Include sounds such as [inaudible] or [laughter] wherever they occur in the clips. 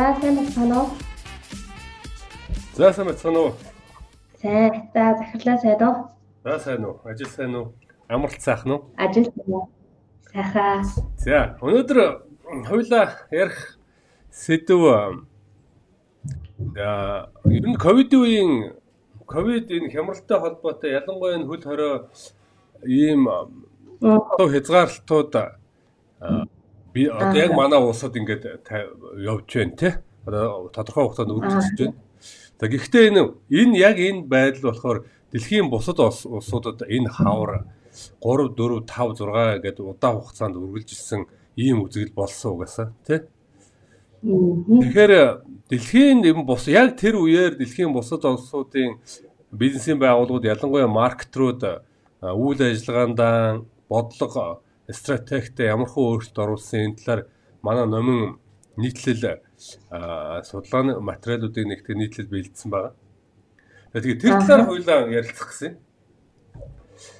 За сайн байна уу? За сайн байна уу? Сайн. За захирлаа сайн уу? За сайн уу? Ажил сайн уу? Амралт сайхан уу? Ажил сайн уу? Сайхан. За өнөөдөр хоёлаа ярих сэдв аа ер нь ковидын үеийн ковид энэ хямралтай холбоотой ялангуяа энэ хөл хорой ийм одоо хязгаарлалтууд би одоо яг манай улсад ингээд явж байна те одоо тодорхой хугацаанд үргэлжлэж байна. За гэхдээ энэ энэ яг энэ байдал болохоор дэлхийн бусад улсуудад энэ хавар 3 4 5 6 гэдэг удаан хугацаанд үргэлжилсэн ийм үзэгдэл болсон угаасаа тий. Тэгэхээр дэлхийн юм бус яг тэр үеэр дэлхийн бусад улсуудын бизнесийн байгууллагууд ялангуяа маркетрууд үйл ажиллагаандаа бодлого стратегтэй ямархуу өөрчлөлт оруулсан энэ талаар манай номин нийтлэл судалгааны материалуудыг нэгтгэх нийтлэл бэлдсэн байна. Тэгээд тэр талаар хоёлаа ярилцах гэсэн.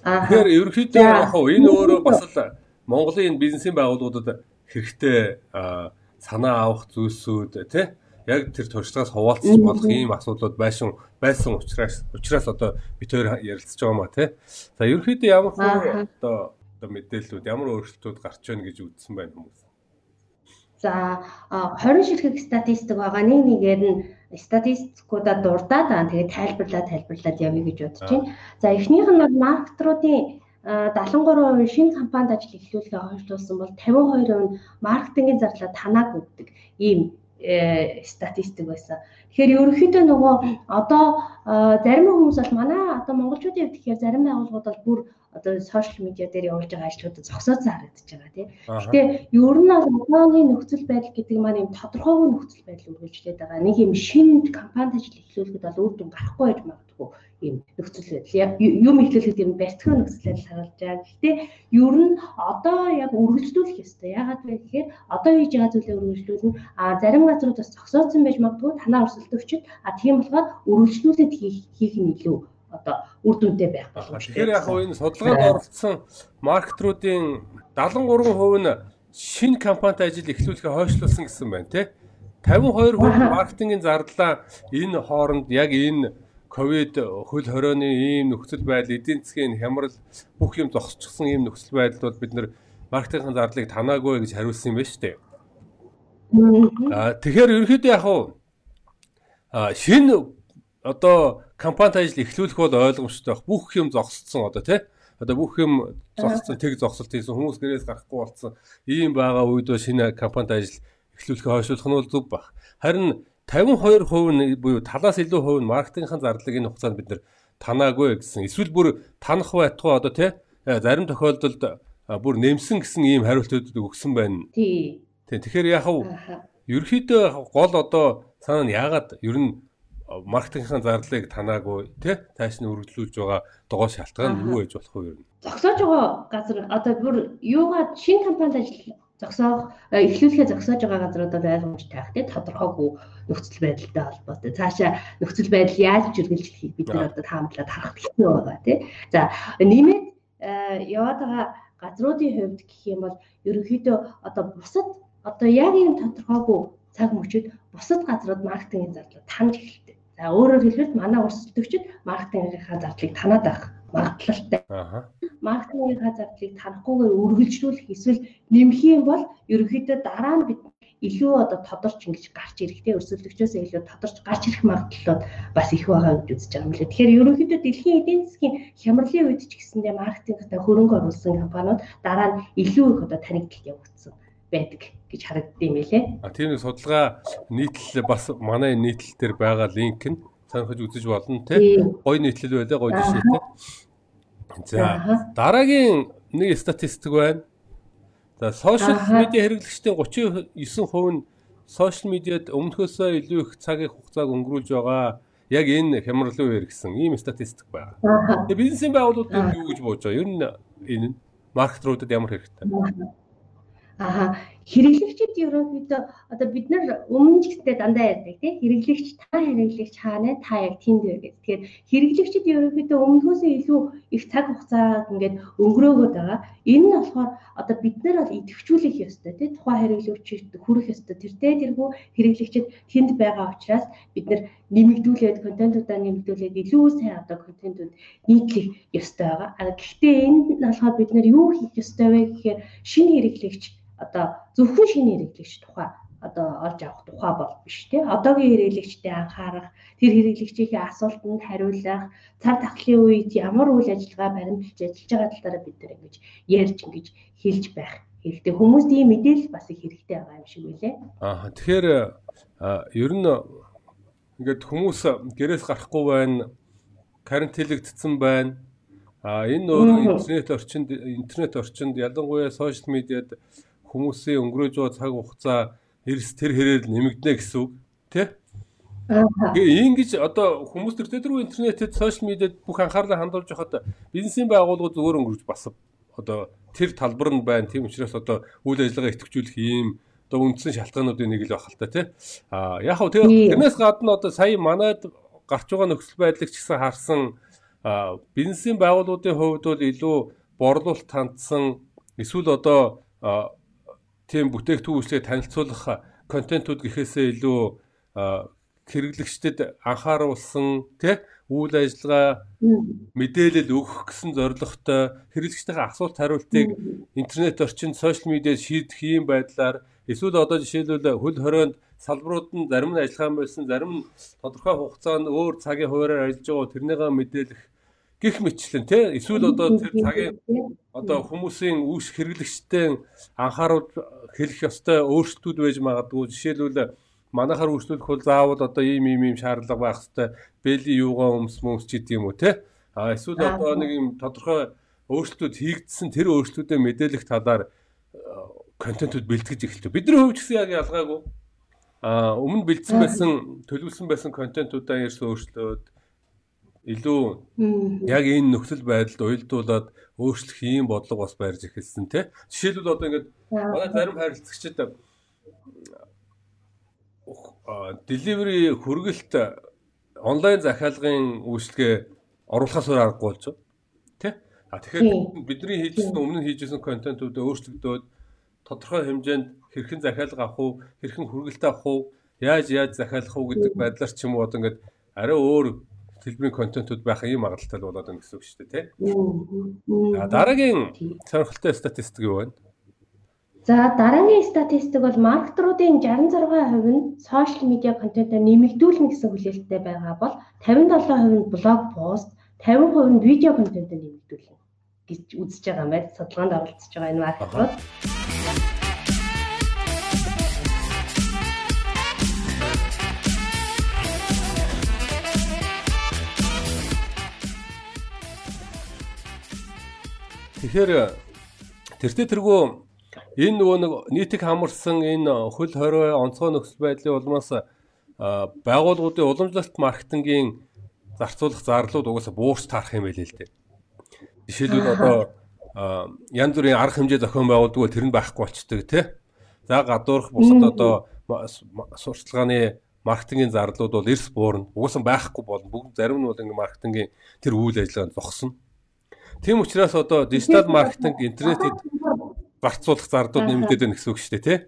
Тэгэхээр ерөнхийдөө яг энэ өөрөө бас л Монголын бизнесийн байгууллагуудад хэрэгтэй санаа авах зүйлсүүд тий яг тэр туршлагаас хуваалцах болох ийм асуудлууд байсан байсан учраас учраас одоо бид хоёр ярилцж байгаа маа тий. За ерөнхийдөө ямар хөө одоо одоо мэдээллүүд ямар өөрчлөлтүүд гарч байна гэж үзсэн байна хүмүүс. За 20 ширхэг статистик байгаа нэг нэгээр нь статистикуудаа дурдаад аа тэгээд тайлбарлаад тайлбарлаад явъя гэж бодож байна. За эхнийх нь бол маркетруудын 73% шинэ компанид ажил эхлүүлэхээ хойшлуулсан бол 52% нь маркетингийн зарлаа танааг өгдөг ийм э, статистик байсан. Тэгэхээр ерөнхийдөө нөгөө одоо зарим хүмүүс бол манай одоо монголчуудын хувьд тэгэхээр зарим байгууллагууд бол бүр одоо сошиал медиа дээр явуулж байгаа ажлуудад зогсооцсон харагдаж байгаа тийм. Гэтэ ер нь бол одоогийн нөхцөл байдал гэдэг маань юм тодорхойгүй нөхцөл байдал үргэлжлээд байгаа. Нэг юм шинэ компанид ажил эхлүүлэхэд бол үр дүн гарахгүй байж магадгүй ийм нөхцөл байдал. Юм эхлүүлэхэд юм барьцхан нөхцөл байдал харуулж байгаа. Гэтэ ер нь одоо яг үргэлжлүүлэх ёстой. Яагаад вэ гэхээр одоо хийж байгаа зүйлээ үргэлжлүүлнэ. А зарим газрууд бас зогсооцсон байж магадгүй танаа өрсөлдөгчд а тийм болохоор үргэлжлүүлээд хийх хийх нь илүү одоо үр дүнтэй байх боломжтой. Тэгэхээр яг энэ судалгаанд оролцсон маркетруудын 73% нь шинэ компанид ажил эхлүүлэхээ хойшлуулсан гэсэн байна тий. 52% маркетингийн зардалаа энэ хооронд яг энэ ковид хөл хорионы ийм нөхцөл байдал эдийн засгийн хямрал бүх юм зогсчихсан ийм нөхцөл байдалд бол бид нэр маркетингийн зардлыг танаагүй гэж хариулсан юм байна шүү дээ. Аа тэгэхээр ерөнхийдөө яг хуу шинэ одоо компанид ажил эхлүүлэх бол ойлгомжтой байх. Бүх юм зогсцсон одоо тий. Одоо бүх юм зогсцсон, тэг зогсолт хийсэн хүмүүс гэрээс гарахгүй болсон. Ийм байгаа үед шинэ компанид ажил эхлүүлэхээ хойшлуулах нь бол зөв баг. Харин 52% нь буюу талаас илүү хувь нь маркетингийн зардлыг энэ хугацаанд бид нэр танаагүй гэсэн. Эсвэл бүр танах байтугай одоо тий зарим тохиолдолд бүр нэмсэн гэсэн ийм хариултууд өгсөн байна. Тий. Тэгэхээр яг ерөөхдөө гол одоо цаана яагаад ер нь маркетингийн зарлыг танаагүй тий тааш нь үргэлжлүүлж байгаа догоо шалтгаан юу байж болох вэ нь? Зогсоож байгаа газар одоо бүр юугаад шинэ компанид ажил зогсоох э, эхлүүлэхээ зогсоож байгаа газруудад ойлгомжтой байх тий тодорхойгүй нөхцөл байдалтай холбоотой. Цаашаа нөхцөл байдал яаж үргэлжлэхийг бид нар одоо таамаглаад харах хэрэгтэй байгаа тий за нэмээд э, яваад байгаа газруудын хувьд гэх юм бол ерөнхийдөө одоо бусад одоо яг ийм тодорхойгүй цаг мөчид бусад газрууд маркетингийн зарлал таньж эхэлдэг За өөрөөр хэлбэл манай өрсөлдөгчд маркетингийнхаа зардлыг танаад байх магадлалтай. Аа. Маркетингийнхаа зардлыг танахгүйгээр үргэлжлүүлэх эсвэл нэмэх юм бол ерөнхийдөө дараа нь бид илүү одоо тодорч ингэж гарч ирэхтэй өрсөлдөгчөөс илүү тодорч гарч ирэх магадлалууд бас их байгаа гэж үзэж байгаа юм лээ. Тэгэхээр ерөнхийдөө дэлхийн эдийн засгийн хямралын үед ч гэсэндээ маркетингтаа хөрөнгө оруулсан компаниуд дараа нь илүү их одоо танигдалт явагдсан байдаг гэж харагдсан юм лээ. А тийм судалгаа нийтлэл бас манай нийтлэл дээр байгаа линк нь сонирхож үзэж болно тий. Гой нийтлэл байлаа гой жишээтэй. За дараагийн нэг статистик байна. За сошиал медиа хэрэглэгчдийн 39% нь сошиал медиад өмнөхөөсөө илүү их цагийн хугацааг өнгөрүүлж байгаа. Яг энэ хямрал үеэр гэсэн ийм статистик байна. Тэгээ бизнесийн байгууллагууд юу гэж бууж байгаа? Ер нь энэ маркетруудад ямар хэрэгтэй? Аа хэрэглэгчид ерөнхийдөө одоо бид нар өмнө ч гэстэй дандаа ярьдаг тийм хэрэглэгч та хэрэглэгч хаана та яг тэнд вэ гэдэг. Тэгэхээр хэрэглэгчид ерөнхийдөө өмнөхөөсөө илүү их цаг хугацаа ингээд өнгөрөөгөөд байгаа. Энэ нь болохоор одоо бид нар бол идэвхжүүлэх ёстой тийм тухайн хэрэглэгчид хүрэх ёстой. Тэртээ тэргүй хэрэглэгчид тэнд байгаа учраас бид нар нэмэгдүүлээд контентуудаа нэмэгдүүлээд илүү сайн одоо контентууд нийтлэх ёстой байгаа. Гэхдээ энэ нь болохоор бид нар юу хийх ёстой вэ гэхээр шинэ хэрэглэгч одоо зөвхөн шинэ хэрэглэгч тухай одоо олж авах тухай бол биш тий. Одоогийн хэрэглэгчтэй анхаарах, тэр хэрэглэгчийн асуултанд хариулах, цар тахлын үед ямар үйл ажиллагаа баримталж ажиллаж байгаа талаараа бид нар ингэж ярьж ингэж хэлж байх хэрэгтэй. Хүмүүст ийм мэдээлэл бас их хэрэгтэй байгаа юм шиг үлээ. Аа тэгэхээр ер нь ингээд хүмүүс гэрээс гарахгүй байна, карантинлэгдсэн байна. А энэ өөр интернет орчинд интернет орчинд ялангуяа сошиал медиад хүмүүсийн өнгөрөөж байгаа цаг хугацаа эрс тэр хэрээр нэмэгдэнэ гэсэн үг тий? Ингэж одоо хүмүүс төр тэр интернетэд сошиал медиад бүх анхаарлаа хандуулж байхад бизнесийн байгууллагууд зүгээр өнгөрч бас одоо тэр талбар нь байна. Тийм учраас одоо үйл ажиллагаа идэвхжүүлэх ийм одоо үндсэн шалтгаануудын нэг л байх л та тий. А яг хөө тэгээ тэрнээс гадна одоо сая манайд гарч байгаа нөхцөл байдлыг ч гэсэн харсан бизнесийн байгууллагуудын хувьд бол илүү борлуулалт хандсан эсвэл одоо тийм бүтээгдэхүүн үйлчлэгээ танилцуулах контентууд гэхээсээ илүү хэрэглэгчдэд анхааруулсан тий үйл ажиллагаа мэдээлэл өгөх гэсэн зорилготой хэрэглэгчдийн асуулт хариултыг интернет орчинд сошиал медиад шийдэх юм байдлаар эсвэл одоо жишээлбэл хөл хорионд салбарууд нь зарим нь ажиллагаан байсан зарим нь тодорхой хугацаанд өөр цагийн хуваараар ажиллаж байгаа тэрнийгээ мэдээлэх гих мэтлэн тий эсвэл одоо тэр цагийн одоо хүмүүсийн үүс хэрэглэгчтэй анхааруул хэлэх ёстой өөрчлөлтүүд байж магадгүй. Жишээлбэл манайхаар өөрчлөлөх бол заавал одоо ийм ийм ийм шаардлага байх хэвээр бэли юугаа өмс мөмс ч гэдэг юм уу тий а эсвэл одоо нэг юм тодорхой өөрчлөлтүүд хийгдсэн тэр өөрчлөлтүүдэд мэдээлэх талаар контентууд бэлтгэж байна. Бидний хувьд гэсэн яг ялгаагүй. А өмнө бэлдсэн байсан төлөвлөсөн байсан контентуудаа ерөөсөө өөрчлөөд илүү яг энэ нөхцөл байдалд уялдуулаад өөрчлөх ийм бодлого бас байрж эхэлсэн тий. Жишээлбэл одоо ингээд манай зарим харилцагчид delivery хүргэлт онлайн захиалгын үйлчлэгээ оруулахаас өөр аргагүй болж байна. Тий? А тэгэхээр бидний хийжсэн өмнө нь хийжсэн контентууд өөрчлөгдөөд тодорхой хэмжээнд хэрхэн захиалга авах уу, хэрхэн хүргэлт авах уу, яаж яаж захиалах уу гэдэг байдлаар ч юм уу одоо ингээд арай өөр хэлбэрийн контентууд байх юм магадлалтай болоод байна гэсэн үг шүү дээ тий. За дараагийн сонирхолтой статистик юу вэ? За дараагийн статистик бол маркетруудын 66% нь сошиал медиа контентоо нэмэгдүүлнэ гэсэн хүлээлттэй байгаа бол 57% нь блог пост, 50% нь видео контентоо нэмэгдүүлнэ гэж үзэж байгаа юм байна. Судалгаанд оролцож байгаа энэ маркетрууд. Тэгэхээр тэртээ тэргүй энэ нөгөө нэг нийтийг хамарсан энэ хөл хорой онцгой нөхцөл байдлын улмаас байгууллагуудын уламжлалт маркетингийн зарцуулах зарлууд угаасаа буурч таарах юм байл л дээ. Жишээлбэл одоо янз бүрийн арга хэмжээ зохион байгуулдаг тэр нь байхгүй болчдөг тий. За гадуурх бусад одоо сурталгааны маркетингийн зарлууд бол эрс буурна. Угаасаа байхгүй болно. Бүгд зарим нь бол ингээ маркетингийн тэр үйл ажиллагаанд зогсно. Тийм учраас одоо дижитал маркетинг интернетэд гарцуулах зардууд нэмэгдээд байна гэсэн үг шүү дээ тий.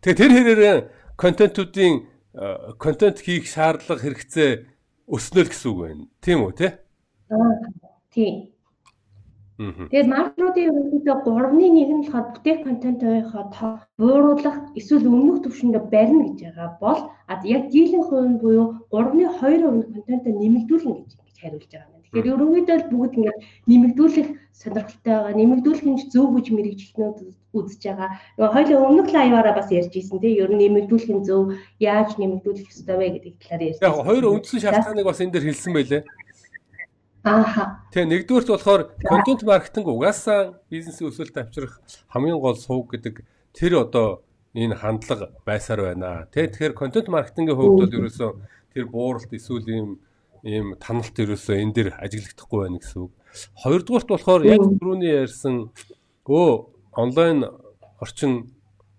Тэгээ тэр хэрээр контентуудын контент хийх шаардлага хэрэгцээ өснө л гэсэн үг байна. Тийм үү тий? Тийм. Тэгээд маркетингийн ерөнхийдөө 3-ны 1 нь болохоор бүтээх контентынхоо тоо бууруулах эсвэл өмнөх түвшиндээ барина гэж байгаа бол яг дийлэн хувь нь буюу 3-ны 2% контентоо нэмэгдүүлнэ гэж хариулж байгаа юм. Тэгэхээр ерөнхийдөө бүгд ингээд нэмэгдүүлэх сонирхолтой байгаа. Нэмэгдүүлэх нь зөв гэж мэрэгчлэнүүд үзэж байгаа. Нөгөө хоёлын өмнөх лайваараа бас ярьж ирсэн тийм ер нь нэмэгдүүлэх нь зөв яаж нэмэгдүүлэх ёстой вэ гэдэг талаар ярьсан. Яг хоёр үндсэн шалтгааныг бас энэ дэр хэлсэн байлээ. Ааха. Тэгээ нэгдүгürt болохоор контент маркетинг угаасаа бизнесийн өсөлт авчрах хамгийн гол сувг гэдэг тэр одоо энэ хандлага байсаар байна. Тэ тэгэхээр контент маркетингийн хувьд бол ерөөсөө тэр бууралт эсвэл ийм ийм таналт ерөөсөө энэ дэр ажиглагдахгүй байна гэсэн үг. Хоёрдугаарт болохоор яг түрүүний ярьсан өө онлайн орчин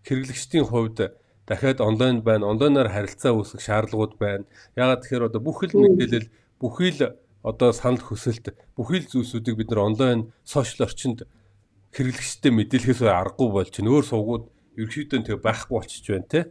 хэрэглэгчдийн хувьд дахиад онлайн байна. Онлайнаар харилцаа үүсгэх шаардлагууд байна. Ягаад тэгэхээр одоо бүх л мэдээлэл бүхий л одоо санал хүсэлт бүхий л зүйлсүүдийг бид нар онлайн сошиал орчинд хэрэглэгчтэй мэдээлэхээс аргагүй болж чинь өөр сувгууд ерөөхдөө тэг байхгүй болчихж байна те.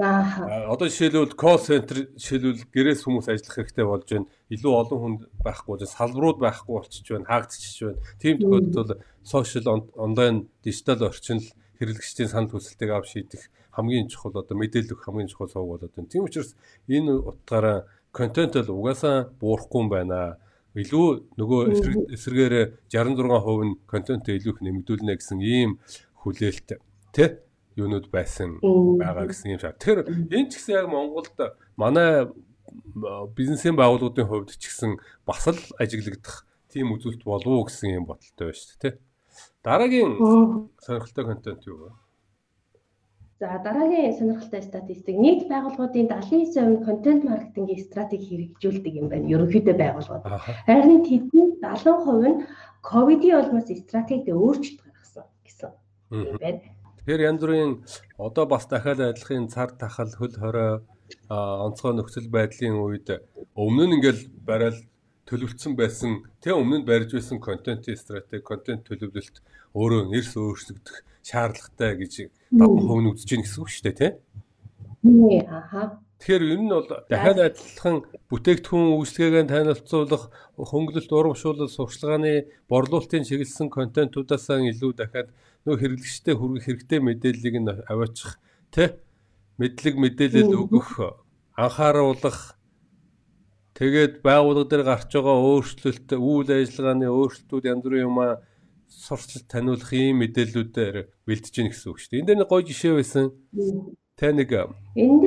Одоо жишээлбэл call center жишээлбэл гэрээс хүмүүс ажиллах хэрэгтэй болж байна. Илүү олон хүнд байхгүй салбарууд байхгүй болчихж байна, хаагдчихж байна. Тийм тохиолдолд сошиал онлайн дижитал орчин л хэрэглэгчдийн санал хүсэлтийг авч шийдэх хамгийн чухал одоо мэдээлэл өгөх хамгийн чухал сувг болоод байна. Тийм учраас энэ утгаараа контент л угаасаа буурахгүй юм байна. Илүү нөгөө эсрэгээр 66% нь контентээ илүү их нэмэгдүүлнэ гэсэн ийм хүлээлт тий юунууд байсан байгаа гэсэн юм шиг. Тэр энэ ч гэсэн яг Монголд манай бизнесийн байгууллагуудын хувьд ч гэсэн бас л ажиглагдах тийм үзүүлэлт болов уу гэсэн юм бодолтой байна шүү дээ. Дараагийн сонирхолтой контент юу вэ? За дараагийн сонирхолтой статистик нийт байгууллагуудын 79% контент маркетингийн стратеги хэрэгжүүлдэг юм байна. Ерөнхийдөө байгууллагууд. Харин тэдний 70% нь ковидын улмаас стратегид өөрчлөлт гаргасан гэсэн юм байна. Тэгэхээр янз бүрийн одоо бас дахиад адилхан цар тахал хөл хорой онцгой нөхцөл байдлын үед өмнө нь ингээл барайл төлөвлөсөн байсан тэг өмнө нь барьж байсан контентын стратеги, контент төлөвлөлт өөрөө нэрс өөрчлөгдөх шаардлагатай гэж 70% нь үзэж гин гэсэн үг шүү дээ тий. Тий аха. Тэгэхээр ер нь бол дахиад адилхан бүтээгдэхүүн үйлчлэгээ танилцуулах, хөнгөлөлт урамшуулал, сурчлагын борлуулалтын чиглэсэн контентуудаас илүү дахиад нөө хэрэглэгчтэй хүргэх хэрэгтэй мэдээллийг нь аваачих тий мэдлэг мэдээлэл өгөх анхааруулах тэгээд байгууллага дээр гарч байгаа өөрчлөлт үйл ажиллагааны өөрчлөлтүүд янз бүрийн юм сурчлалт таниулах ийм мэдээллүүдээр бэлдэж гин гэсэн үг шүү дээ. Энд дээр нэг гоё жишээ байсан. Тэ нэг энд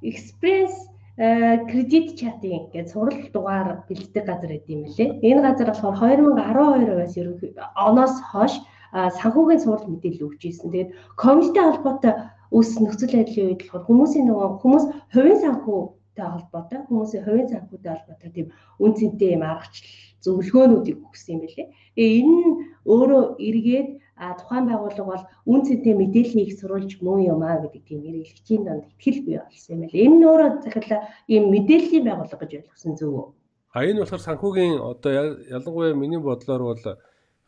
экспресс кредит чатын гэж сурал дугаар бэлддэг газар гэдэг юм лээ. Энэ газар болохоор 2012-оос ерөнхий оноос хойш санхүүгийн сурал мэдээлэл өгч ирсэн. Тэгээд ковидтэй холбоотой үүс нөхцөл байдлын үед болохоор хүмүүсийн нөгөө хүмүүс хувийн санхүүтэй холбоотой хүмүүсийн хувийн санхүүтэй холбоотой тийм үн цэнтэй юм аргачлал зөвлөгөөнүүдийг өгсөн юм билээ. Тэгээ энэ нь өөрөө эргээд а тухайн байгууллага бол үн цэнтэй мэдээллийг сурулж муу юм а гэдэг тийм эргэлгчийн донд ихтгэл бий болсон юм байна. Энэ нь өөрөө захиалаа ийм мэдээллийн байгууллага гэж ойлгосон зөв үү? А энэ болохоор санхүүгийн одоо ялангуяа миний бодлоор бол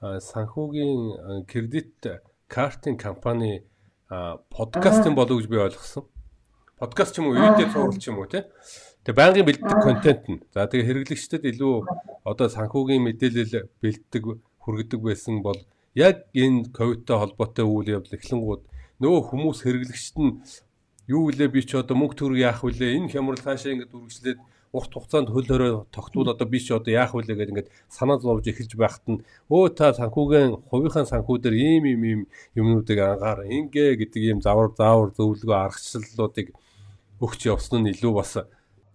санхүүгийн кредит картын компани подкастын болов гэж би ойлгосон. Подкаст ч юм уу, видео цуврал ч юм уу тий. Тэгээ байнгын бэлддэг контент нь. За тэгээ хэрэглэгчдэд илүү одоо санхүүгийн мэдээлэл бэлддэг хүргэдэг байсан бол яг энэ ковидтой холбоотой үйл явдал эхлэнгууд нөгөө хүмүүс хэрэглэгчд нь юу вүлээ би ч одоо мөнгө төгрөг яах вүлээ энэ хямрал хаашаа ингэж үргэлжлээд урт хугацаанд хөл хорой тогтвол одоо би ч одоо яах вүлээ гэдэг ингээд санаа зовж эхэлж байхад нь өө та санхүүгийн хувийнхаа санхүү дээр ийм ийм ийм юмнуудыг ангаар ингээ гэдэг ийм завар заавар зөвлөгөө аргачлалуудыг өгч явсан нь илүү бас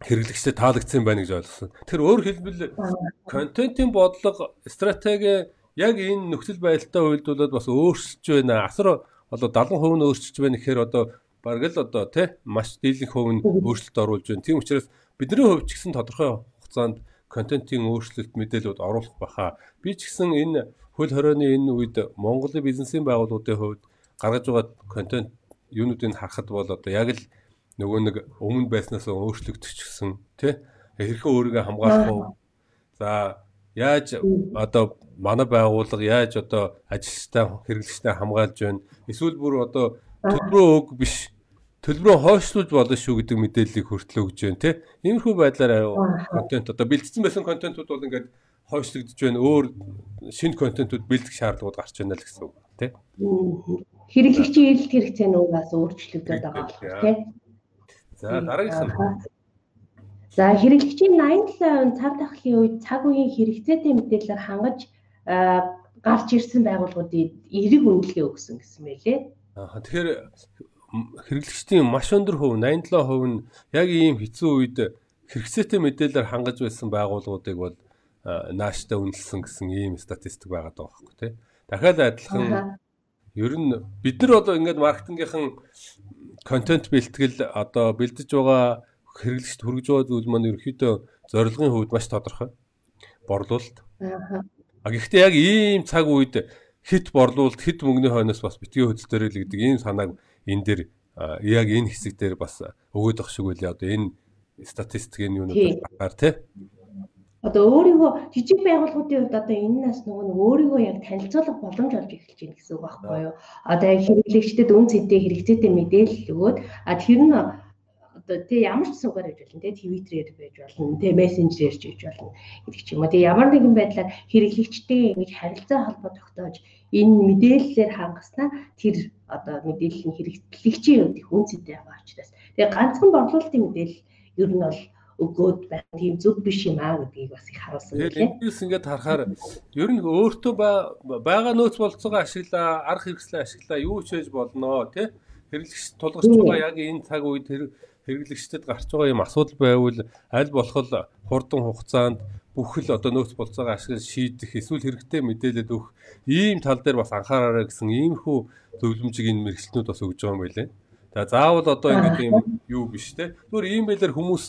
хэрэглэгчдэд таалагдсан байна гэж ойлгосон. Тэр өөр хэлбэл контентын бодлого, стратеги яг энэ нөхцөл байдалтай уялдуулаад бас өөрчилж байна. Асар одоо 70% нь өөрчилж байна гэхээр одоо бараг л одоо тий маш дийлэнх хувь нь өөрчлөлт оруулж байна. Тийм учраас бидний хувьд ч гэсэн тодорхой хугацаанд контентын өөрчлөлт мэдээлүүд оруулах баха. Би ч гэсэн энэ хөл хорионы энэ үед Монголын бизнесийн байгууллагуудын хувьд гаргаж байгаа контент юунуудыг харахад бол одоо яг л нөгөө нэг өмнө байснаас өөрчлөгдчихсэн тий хэрхэн өөрийгөө хамгаалах вэ? За яаж одоо манай байгууллага яаж одоо ажилчтай хэрэглэгчтэй хамгаалж байна? Эсвэл бүр одоо төлбөрөө өг биш төлбөрөө хойшлуулж болно шүү гэдэг мэдээллийг хүртэл өгж байна тий. Иймэрхүү байдлаар контент одоо бэлдсэн байсан контентууд бол ингээд хойшлогдож байна. Өөр шинэ контентууд бэлдэх шаардлагууд гарч байна л гэсэн үг тий. Хэрэглэгчийн эрэлт хэрэгцээнүүдээс өөрчлөгдөд байгаа болох тий. За дараагийнх нь. За хэрэглэгчийн 87% цар тахлын үед цаг үеийн хэрэгцээтэй мэдээлэлээр хангаж гарч ирсэн байгууллагуудад эерэг үнэлгээ өгсөн гэсэн мэлээ. Аа тэгэхээр хэрэглэгчдийн маш өндөр хувь 87% нь яг ийм хэцүү үед хэрэгцээтэй мэдээлэлээр хангаж байсан байгууллагуудыг бол нааштай үнэлсэн гэсэн ийм статистик байгаа байхгүй тий. Дахиад адилхан ер нь бид нар одоо ингээд маркетингийнхан контент бэлтгэл одоо бэлдэж байгаа хэрэглэгчд хүргэж байгаа зүйл маань ерөөхдөө зорилгын хувьд маш тодорхой. Борлуулалт. А гэхдээ яг ийм цаг үед хит борлуулалт хит мөнгөний хойноос бас битгий хөдөлтөрөл гэдэг ийм санааг энэ дээр яг энэ хэсэг дээр бас өгөөд ах шиг үлээ. Одоо энэ статистикийн юунууд гараар тий. одоо өөрийгөө жижиг байгууллагуудын хувьд одоо энэ нас нөгөө нэг өөрийгөө яг танилцуулах боломж олж эхэлж байна гэсэн үг байхгүй юу. Одоо яг хэрэглэгчдэд үн цэнтэй хэрэгцээтэй мэдээлэл өгөөд. А тэр нь одоо тэг ямар ч суугаар хийж болно тэг твиттерээр байж болно тэг мессенжерээр ч хийж болно гэдэг ч юм уу. Тэг ямар нэгэн байдлаар хэрэглэгчтэй ингэж харилцаа холбоо тогтоож энэ мэдээллээр хангаснаа тэр одоо мэдээлэл нь хэрэглэгчийн хувьд их үн цэнтэй байгаа учраас. Тэгээ ганцхан борлуулалтын мэдээлэл ер нь бол өгөөд байх тийм зүг биш юм аа гэдгийг бас их харуулсан байлээ. Тэгээд эндээс ингээд харахаар ер нь өөртөө байгаа нөөц болцоогоо ашиглаа, арга хэрэгслээ ашиглаа, юу ч хийж болно тий. Хэрэглэгч тулгарч байгаа яг энэ цаг үед хэрэглэгчдэд гарч байгаа юм асуудал байвал аль болох хурдан хугацаанд бүхэл одоо нөөц болцоогоо ашиглаж шийдэх эсвэл хэрэгтэй мэдээлэл өгөх ийм тал дээр бас анхаараарай гэсэн иймэрхүү зөвлөмжийг энэ мэрэгчлэнүүд бас өгж байгаа юм байлээ. За заавал одоо ингэ юм юу биш те. Зүгээр ийм байлэр хүмүүс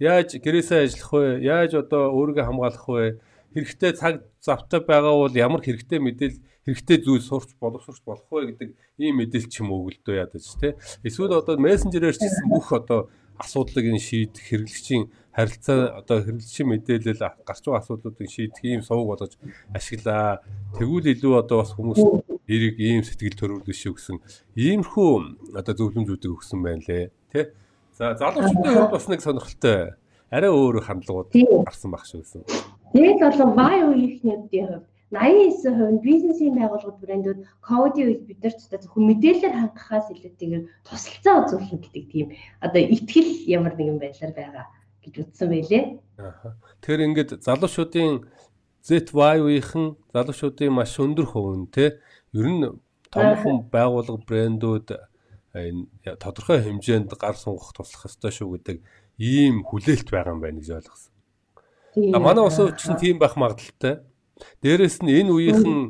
яаж гэрээсээ ажиллах вэ? Яаж одоо өөрийгөө хамгаалах вэ? Хэрэгтэй цаг завтай байгаа бол ямар хэрэгтэй мэдээлэл хэрэгтэй зүйл сурч боловсрч болох вэ гэдэг ийм мэдээлэл ч юм уу гэлдөө ядаж те. Эсвэл одоо мессенжерээр ч гэсэн бүх одоо асуудлыг нь шийдэх хэрэглэгчийн харилцаа одоо хэрэглэгчийн мэдээлэл гарч байгаа асуудлуудыг шийдэх ийм сувг болгож ашиглаа. Тэгвэл илүү одоо бас хүмүүс эрэг ийм сэтгэл төрүүлэх шүү гэсэн иймэрхүү одоо зөвлөмжүүдийг өгсөн байна лээ тий. За залуучуудын хувьд бас нэг сонирхолтой арай өөр хандлагууд гарсан баг шүү гэсэн. Тэгээд болон бай үеийнхнүүдийн хувьд 89% нь бизнесийн байгууллагууд брэндүүд ковидын үед бид нар ч зөвхөн мэдээлэлээр хангахаас илүүтэйгээр тусалцаа үзүүлэх гэдэг тийм одоо ихтгэл ямар нэгэн байдлаар байгаа гэж үзсэн байлээ. Тэгэхээр ингээд залуучуудын ZY-ийн залуучуудын маш өндөр хувь нь те ер нь томхон байгууллага брэндүүд энэ тодорхой хэмжээнд гар сунгах туслах ёстой шүү гэдэг ийм хүлээлт байгаа юм байна гэж ойлгосон. А манай ус ч тийм байх магадaltaй. Дээрэс нь энэ үеийнхэн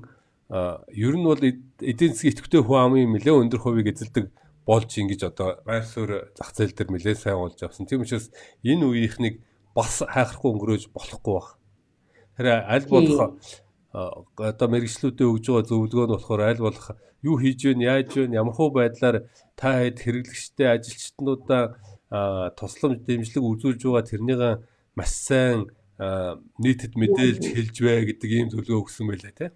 ер нь бол эдийн засгийн идэвхтэй хүн амын нэлээ өндөр хувийг эзэлдэг болж ингэж одоо байр суурь зах зээл дээр нэлээ сайн болж авсан. Тийм учраас энэ үеийнхнийг бас хайхрахгүй өнгөрөөж болохгүй баг. Тэр аль болох одоо мэрэгчлүүдэд өгж байгаа зөвлөгөө нь болохоор аль болох юу хийж гэн яаж гэн ямархуу байдлаар та хэд хэрэглэгчтэй ажилчднуудаа тусламж дэмжлэг үзүүлж байгаа тэрнийг маш сайн нийтэд мэдээлж хэлж бай гэдэг ийм зөвлөгөө өгсөн байлаа тий.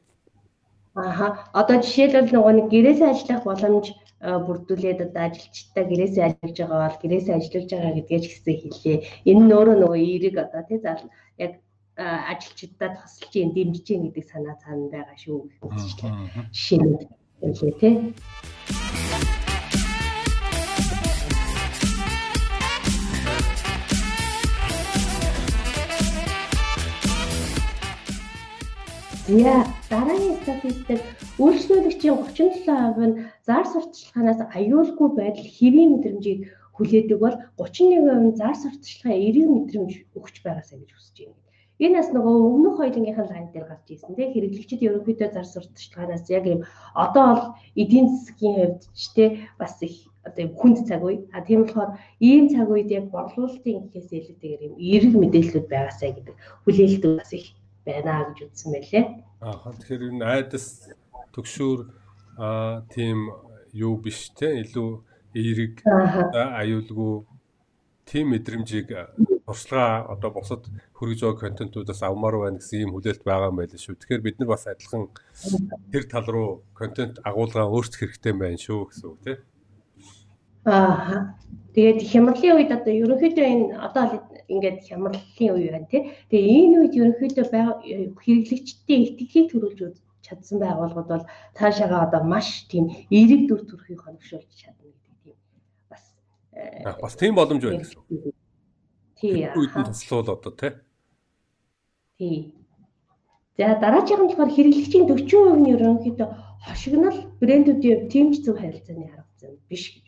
Ааха. Одоо жишээлбэл нөгөө нэг гэрээсээ ажиллах боломж бүрдүүлээд одоо ажилчдаа гэрээсээ ажиллаж байгаа бол гэрээсээ ажиллаж байгаа гэдгээ ч гэсэн хэлээ. Энэ нь өөрөө нөгөө эерэг одоо тий зал яг ажилчдад тусалж юм дэмжиж юм гэдэг санаа цаана байгаа шүү гэх мэт жишээ нь хэлээ тий. За дараагийн статистик үйлчлүүлэгчийн 37% нь зар сурталчилгаанаас аюулгүй байдал хэвийн мэдрэмжийг хүлээдэг бол 31% нь зар сурталчилгаа эерэг мэдрэмж өгч байгаасаа гэж хүсэж байна. Энэ бас нөгөө өмнөх хоёрынхын лайн дээр гарч ирсэн тийм хэрэглэгчид ерөнхийдөө зар сурталчилгаанаас яг юм одоо бол эдийн засгийн хувьд ч тийм бас их одоо хүнд цаг үе. А тийм болохоор ийм цаг үед яг борлуулалтын гэхээс илүүтэйгээр юм эерэг мэдээллүүд байгаасаа гэдэг хүлээлт бас их байна гэж үзсэн байлээ. Аа тэгэхээр энэ айдас төгшүүр аа тийм юу биш те илүү эерэг аюулгүй тийм мэдрэмжийг туршлага одоо бусад хүргэж байгаа контентуудаас авмаар байна гэсэн ийм хүлээлт байгаа юм байл шүү. Тэгэхээр бид нар бас адилхан тэр тал руу контент агуулгаа өөрчлөх хэрэгтэй байна шүү гэсэн үг тийм. Аа. Тэгээд хямралын үед одоо ерөнхийдөө энэ одоо ингээд хямралын үе байна тий. Тэгээ энэ үед ерөнхийдөө хэрэглэгчдийн итгэлийг төрүүлж чадсан байгууллагууд бол цаашаага одоо маш тийм эерэг дүр төрхийг хоногшуулж чадна гэдэг тийм бас бас тийм боломж байна гэсэн. Тий. Үүдэн туслуул одоо тий. Тий. За дараагийн болохоор хэрэглэгчийн 40% нь ерөнхийдөө хошигнол брэндүүдийн тимч зөв харилцааны харагдсан биш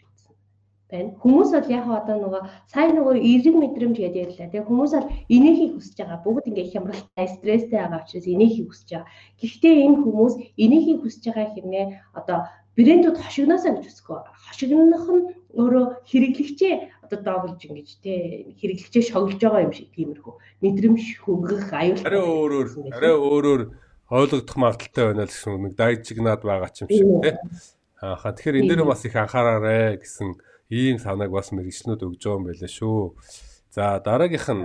байна. Хүмүүс бол яг одоо нөгөө сайн нөгөө эерэг мэдрэмж гэдээ ярьлаа. Тэгээ хүмүүс бол энийхийг хүсэж байгаа. Бүгд ингээ хямралтай, стресстэй байгаа учраас энийхийг хүсэж байгаа. Гэхдээ энэ хүмүүс энийхийг хүсэж байгаа хэрнээ одоо брэндүүд хошигноосоо гэж үсэхгүй. Хошигнох нь өөрөө хэрэглэгчээ одоо доогдж ингэж те хэрэглэгчээ шоглож байгаа юм шиг тиймэрхүү мэдрэмж хөнгөх аюул арай өөрөөр арай өөрөөр ойлгогдох магадaltaй байна л гэсэн нэг дайжигнаад байгаа ч юм шиг тий. Ааха тэгэхээр энэ дээр бас их анхаараарэ гэсэн ийм санааг бас мэрэгчлэнүүд өгж байгаа юм байлаа шүү. За дараагийнх нь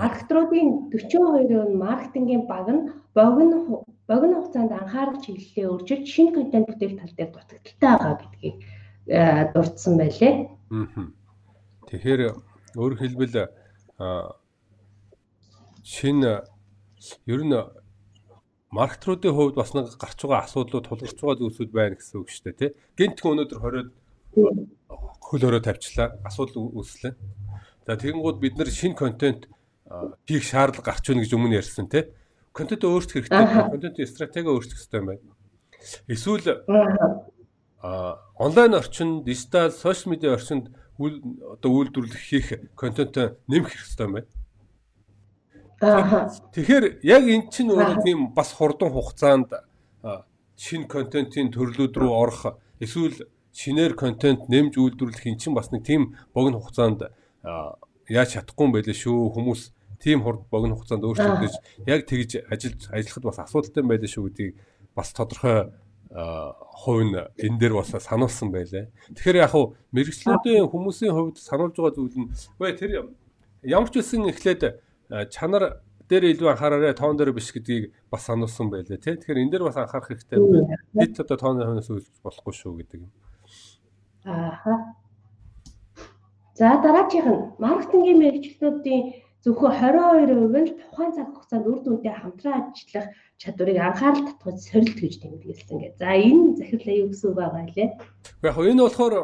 маркетруудын 42% нь маркетингийн баг нь богино богино хугацаанд анхаарал чиглэлээ өржиж шинэ контент бүтээх тал дээр дутагдaltaй байгаа гэдгийг э, дурдсан байлээ. Тэгэхээр өөр хэлбэл шинэ ер нь маркетруудын хувьд бас нэг гарч байгаа асуудлууд тулгарч байгаа зүйлсүүд байна гэсэн үг шүү дээ тий. Гинтхэн өнөөдөр 20-од хөл өрөө тавьчлаа. Асуудал үүслээ. За тэгэнгүүт бид нар шинэ контент хийх шаардлага гарч ийн гэж өмнө ярьсан тий. Контент өөрчлөх хэрэгтэй. Контентын стратеги өөрчлөх хэрэгтэй юм байна. Эсвэл а онлайн орчинд, дижитал, сошиал медиа орчинд одоо үйлдвэрлэх хийх контент нэмэх хэрэгтэй юм байна. Тэгэхээр яг эн чинь өөрөө тийм бас хурдан хугацаанд шинэ контентын төрлүүд рүү орох эсвэл шинээр контент нэмж үйлдвэрлэх эн чинь бас нэг тийм богино хугацаанд яаж чадахгүй юм байлээ шүү. Хүмүүс тийм хурд богино хугацаанд өөрчлөгдөж яг тэгж ажиллаж ажиллахад бас асуудалтай байлаа шүү гэдгийг бас тодорхой хувь нь энэ дээр бас сануулсан байлаа. Тэгэхээр яг хуу мэрэгчлүүдийн хүмүүсийн хувьд сануулж байгаа зүйл нь үгүй тэр ямар ч үсэн эхлээд чанар дээр илүү анхаараарай тоон дээр биш гэдгийг бас сануулсан байлээ тий. Тэгэхээр энэ дээр бас анхаарах хэрэгтэй. Бид одоо тооны хойноос үйлч болохгүй шүү гэдэг юм. Ааха. За дараачих нь маркетингийн мэрэгчлүүдийн зөвхөн 22% нь тухайн цаг хугацаанд үр дүнтэй хамтран ажиллах чадварыг анхаарал татгаж сорилт гэж тэмдэглэсэн гэ. За энэ захирлаа юу гэсэн үг байгаа лээ. Яг энэ болохоор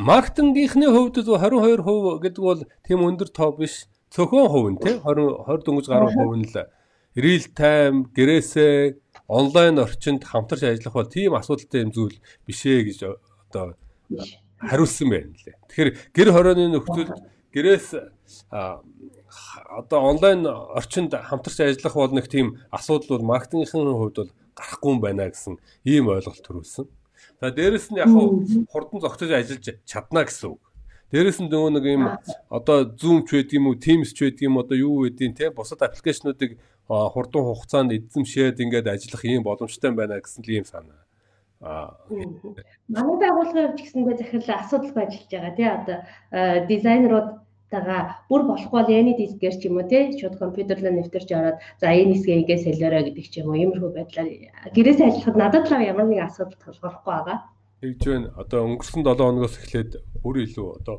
маркетингийнхны хувьд 22% гэдэг бол тийм өндөр тоо биш цөөхөн хувь нь тий 20 20 дөнгөж гаруй хувь нь л real time гэрээсээ онлайн орчинд хамтарч ажиллах бол тийм асуудалтай юм зүйл биш ээ гэж одоо хариулсан байна лээ. Тэгэхээр гэр хорооны нөхцөлд гэрээс одоо онлайн орчинд хамтарч ажиллах бол нэг тийм асуудал бол маркетингийн хувьд бол гарахгүй юм байна гэсэн ийм ойлголт төрүүлсэн. За дээрэс нь яг хурдан зогтож ажиллаж чадна гэсэн үг. Дээрээс нь нөгөө нэг юм одоо Zoom ч байдаг юм уу, Teams ч байдаг юм одоо юу байдیں۔ те бусад аппликейшнуудыг хурдан хугацаанд эзэмшээд ингээд ажиллах юм боломжтой байна гэсэн л юм санаа. Аа манай байгууллагын хувьд гэсэнгүй захирлаа асуудалгүй ажиллаж байгаа тий одоо дизайнерууд тагаа бүр болохгүй бол яны дискээр ч юм уу тий шууд компьютерлоо нэвтэрч ороод за энэ хэсгээ ингээд солиорой гэдэг ч юм уу иймэрхүү байдлаар. Гэрээсээ ажиллахад надад л ямар нэгэн асуудал тулгархгүй байгаа тэгж байна. Одоо өнгөрсөн 7 хоногоос эхлээд бүр илүү одоо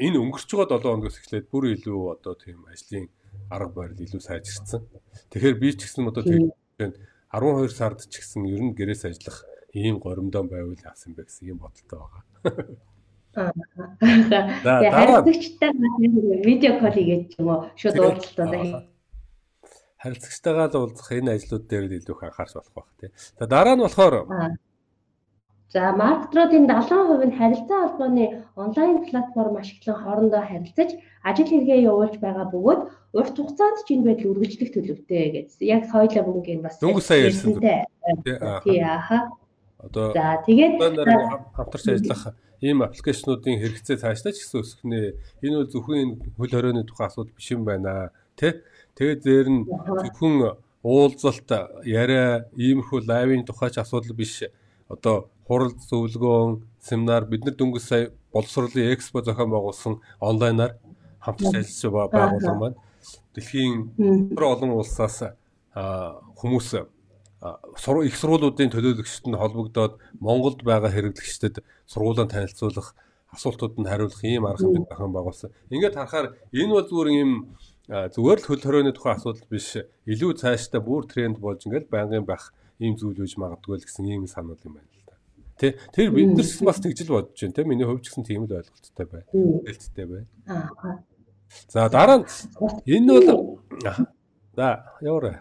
энэ өнгөрч байгаа 7 хоногоос эхлээд бүр илүү одоо тийм ажлын арга барил илүү сайжирсан. Тэгэхээр би ч гэсэн одоо тийм 12 сард ч гэсэн ер нь гэрээс ажиллах ийм горимдоо байвал яасан бэ гэсэн ийм бодолтой байгаа. За харилцагчтай видео кол хийгээд юм уу шууд уулзалтаа харилцагчтайгаа л уулзах энэ ажлууд дээр л илүү их анхаарч болох байх тий. За дараа нь болохоор За маркетруудын 70% нь харилцаа холбооны онлайн платформ ашиглан хоорондоо харилцаж ажил хэрэгээ явуулж байгаа бөгөөд урт хугацаанд ч энэ байдал үргэлжлэх төлөвтэй гэсэн. Яг соёлоо бүгэн бас дөнгөж сая ярьсан. Тий ааха. Одоо За тэгээд хамтарч ажиллах ийм аппликейшнуудын хэрэгцээ цаашдаа ч гэсэн өсөх нэ. Энэ бол зөвхөн хөл хорионы тухай асуудал биш юм байна. Тэ? Тэгээд зээр нь зөвхөн уулзалт яриа иймэрхүү лайвын тухай ч асуудал биш. Одоо хурал зөвлөгөөн, семинар бид нар дөнгөж сая боловсролын экспо зохион байгуулсан онлайнаар хамтарч ажиллаж байгаа байгууллага маань дэлхийн олон улсаас хүмүүс их сургуулиудын төлөөлөгчдөд нь холбогдоод Монголд байгаа хэрэглэгчдэд сургуулаа танилцуулах, асуултуудад хариулах ийм арга хэмжээ зохион байгуулсан. Ингээд харахаар энэ бол зүгээр юм зүгээр л хөл хорионы тухай асуудал биш. Илүү цаашдаа бүр тренд болж ингээд байнгын байх ийм зүйл үүж магадгүй л гэсэн ийм санал юм байна. Тэ тэр бид нар бас тэгжил бодож байна те миний хувьд ч гэсэн тийм л ойлголттой байна. Хэлцтэй байна. Аа. За дараа нь энэ бол за яваарай.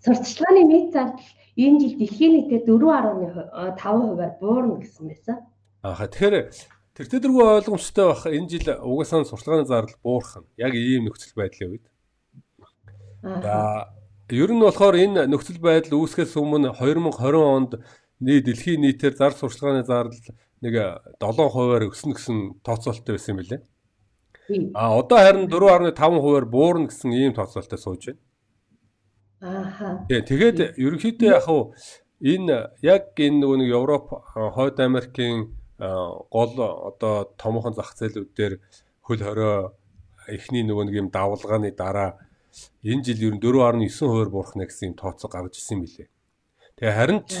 Сурталчилгааны нийт зардал энэ жил дэлхийн нийтэд 4.5%-аар буурна гэсэн байсан. Аа тэгэхээр тэр тэргүй ойлгомжтой байх энэ жил угаасаа сурталчилгааны зардал буурах нь яг ийм нөхцөл байдлын үед. За ер нь болохоор энэ нөхцөл байдал үүсгэхээс өмнө 2020 онд нийт дэлхийн нийтээр зар сурчлагын зардал нэг 7%-аар өснө гэсэн тооцоололтой байсан юм билээ. А одоо харин 4.5%-аар буурна гэсэн ийм тооцоололтой сууж байна. Аа. Тэгээд ерөнхийдөө яг хав энэ яг энэ нөгөө нэг Европ Хойд Америкийн гол одоо томоохон зах зээлүүд дээр хөл хорой эхний нөгөө нэг юм давлгааны дараа энэ жил ер нь 4.9% буурахна гэсэн юм тооцоо гаргаж ирсэн билээ. Тэгээ харин ч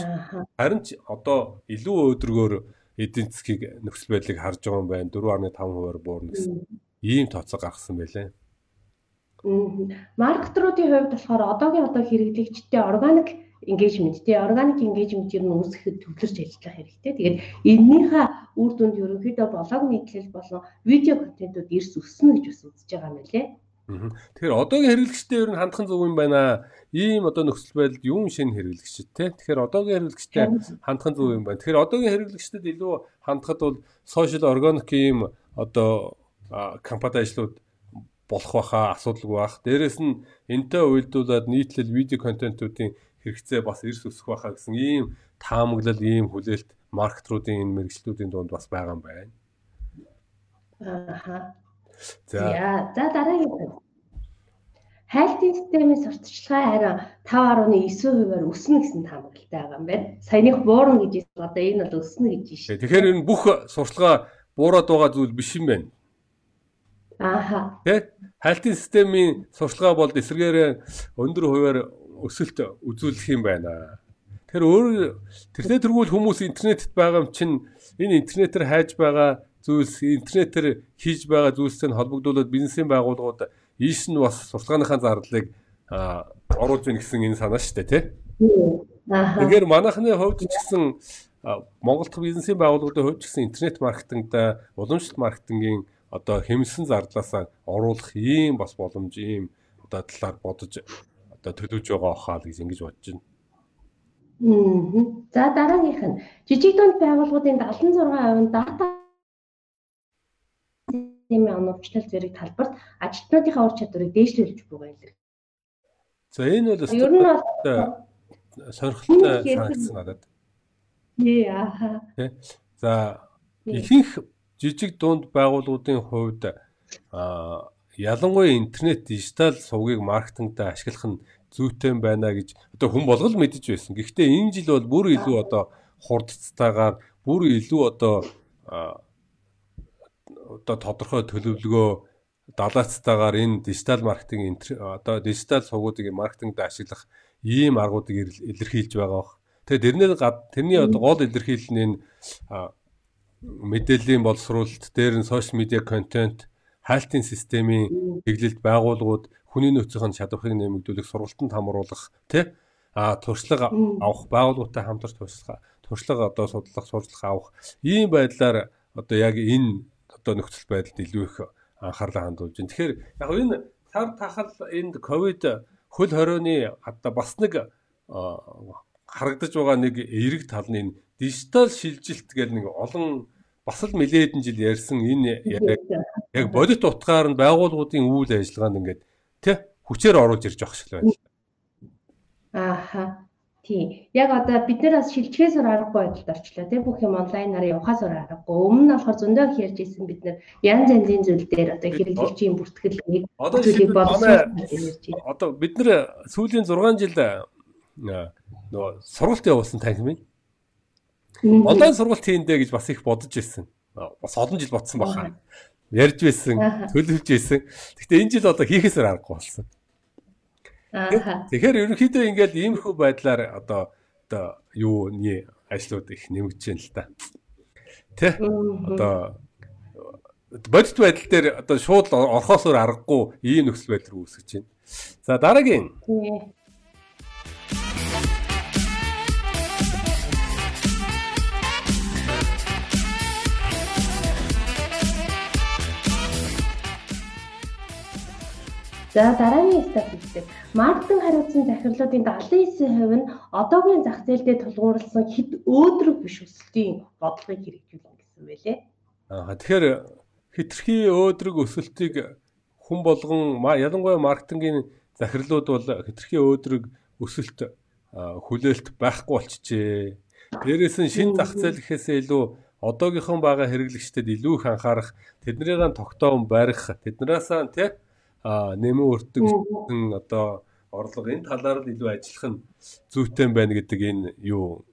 харин ч одоо илүү өөдрөгөөр эдийн засгийг нөхцөл байдлыг харж байгаа юм байна. 4.5%-аар буурна гэсэн ийм тооцоо гаргасан байлээ. Маркетруудын хувьд болохоор одоогийн одоо хэрэглэгчтэй органик engagement тий organic engagement ер нь үүсгэхэд төвлөрч ажиллах хэрэгтэй. Тэгээд энэнийхээ үр дүнд ерөнхийдөө блог нийтлэл болон видео контентууд эрс өснө гэж бас үзэж байгаа юм лээ. Тэгэхээр одоогийн хэрэглэгчтэй ер нь хандхан зөв юм байна. Ийм одоо нөхцөл байдалд юм шинэ хэрэглэгчд те. Тэгэхээр одоогийн хэрэглэгчтэй хандхан зөв юм байна. Тэгэхээр одоогийн хэрэглэгчдэд илүү хандхад бол social organic ийм одоо компани ажлууд болох байхаа асуудалгүй байх. Дээрэс нь энтэй уялдуулаад нийтлэл видео контентуудын хэрэгцээ бас эрс өсөх байхаа гэсэн ийм таамаглал, ийм хүлээлт маркетруудын энэ мэрэгчлүүдийн дунд бас байгаа юм байна. Ааха. За за дараагийн хайлтын системийн сурталчилгаа харин 5.9%-аар өснө гэсэн таамаглалтай байгаа юм байна. Саяных буурна гэж одоо энэ бол өснө гэж шүү. Тэгэхээр энэ бүх сурталчилгаа буураад байгаа зүйл биш юм байна. Ааха. Тэ хайлтын системийн сурталчилгаа бол эсэргээрээ өндөр хувиар өсөлт үзүүлэх юм байна. Тэр өөр тэрнээ тэргүүл хүмүүс интернетэд байгаа юм чинь энэ интернетээр хайж байгаа зүйлс интернетээр хийж байгаа зүйлстэй холбогдуулаад бизнесийн байгууллагууд ийш нь бас сурталчааныхаа зардлыг оруулж ийн гэсэн энэ санаа шүү дээ тий. Тэгэхээр манайхны хувьд ч гэсэн Монгол дахь бизнесийн байгууллагуудын хувьд ч гэсэн интернет маркетингда уламжлалт маркетингийн одоо хэмнэлсэн зардлаасаа оруулах ийм бас боломж ийм одоо талаар бодож одоо төлөвж байгаа хаа гэж ингэж бодож байна. За дараагийнх нь жижиг дунд байгууллагуудын 76% нь дата системийн оновчлол зэрэг талбарт ажилтнуудынхаа ур чадварыг дээшлүүлж юм дэр. За энэ бол ер нь бол сонирхолтой санагдсан надад. Тий аа. За ихэнх жижиг дунд байгууллагуудын хувьд а ялангуяа интернет дижитал сувгийг маркетингд ашиглах нь зүйтэй байна гэж одоо хүн болгол мэдэж байсан. Гэхдээ энэ жил бол бүр илүү одоо хурдцтайгаар бүр илүү одоо одоо тодорхой төлөвлөгөө далаацтайгаар энэ дижитал маркетинг одоо дижитал сувгуудыг маркетингд ашиглах ийм аргуудыг илэрхийлж байгаа бох. Тэгээ тэрний тэрний гол илэрхийлэл нь энэ мэдээллийн боловсруулалт, дээр нь сошиал медиа контент, хайлтын системийн чиглэлд байгууллагууд хүний нөөцийн чадварыг нэмэгдүүлэх, сургалтанд хамруулах, тий а туршлага авах байгууллагатай хамтарч туршлага туршлага одоо судлах, сурчлах авах ийм байдлаар одоо яг энэ одоо нөхцөл байдалд илүү их анхаарлаа хандуулж байна. Тэгэхээр яг энэ цар тахал энд ковид хөл хорионы одоо бас нэг харагдаж байгаа нэг эерэг тал нь энэ дижитал шилжилт гэдэг нэг олон бас л нэлээд хэдэн жил ярьсан энэ яг бодит утгаар нь байгууллагуудын үйл ажиллагаанд ингээд тэ хүчээр оруулж ирж байгаа шиг байна. Ааха. Тийм. Яг одоо бид нэр бас шилжихээс аргагүй байдалд орчлоо тийм бүх юм онлайнаар явахаас аргагүй. Өмнө нь болохоор зөндөө их ярьж ирсэн бид нэр янз янзын зүйл дээр одоо хэрэглэгчийн бүртгэл нэг зүйлийг болсон Одоо бид нэр сүүлийн 6 жил нөгөө сургалт явуулсан танхим юм. Онлайн сургалт хийндэ гэж бас их бодож ирсэн. Бас олон жил бодсон баха. Ярьж байсан, төлөвлөж байсан. Гэхдээ энэ жил одоо хийхээсээр аргагүй болсон. Тэгэхээр ерөнхийдөө ингээд иймэрхүү байдлаар одоо одоо юуны ажлууд их нэмэгдэж байна л да. Тэ? Одоо бодит байдал дээр одоо шууд орхосоор аргагүй ийм нөхцөл байдал руу үүсгэж байна. За дараагийн. За дараагийн статистик маркетинг хариуцсан захирлуудын 79% нь одоогийн зах зээлдээ тулгуурласан хэд өөдрөг биш өсөлтийн бодлогыг хэрэгжүүлнэ гэсэн байлээ. Аа тэгэхээр хитрхи өөдрөг өсөлтийг хүн болгон ялангуяа маркетингийн захирлууд бол хитрхи өөдрөг өсөлт хүлээлт байхгүй болчихжээ. Дээрээс нь шин зах зээл гэхээсээ илүү одоогийнхон байгаа хэрэглэгчдэд илүү их анхаарах, тэднийгээ тогтоон барих, тэднээсээ тий нэмэн өртөг одоо орлого энэ талаар л илүү ажиллах нь зүйтэй байна гэдэг энэ юу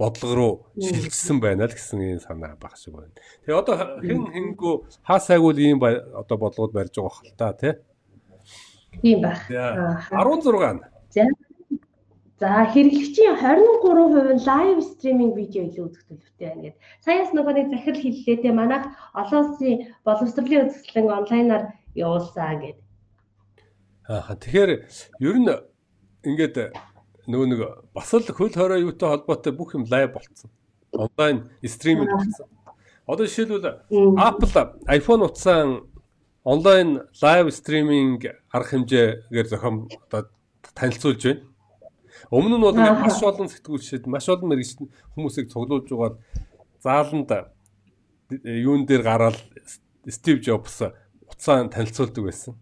бодлого руу шилжсэн байна л гэсэн энэ санаа баг шиг байна. Тэгээ одоо хэн хэнгүү хаасайгуул ийм одоо бодлогод барьж байгаа хэл та тий. Тийм баг. 16. За. За хэрэглэгчийн 23% нь лайв стриминг видео илүү үзэх төлөвтэй байна гэдэг. Саяас нөгөө нэг захирал хэллээ те манайх олон улсын боловсролын үзэсгэлэн онлайнаар явуулсан гэдэг. Аа тэгэхээр ер нь ингээд нөгөө нэг бас л хөл хорой юутай холбоотой бүх юм лайв болцсон. Онлайн стриминг болцсон. Одоо жишээлбэл Apple iPhone утсаа онлайн лайв стриминг арга хэмжээгээр зохион одоо танилцуулж байна. Өмнө нь бол маш олон сэтгүүлчид, маш олон мэрэгч хүмүүсийг цуглуулж байгаа зааланд юун дээр гараад Стив Джобс утсаа танилцуулдаг байсан.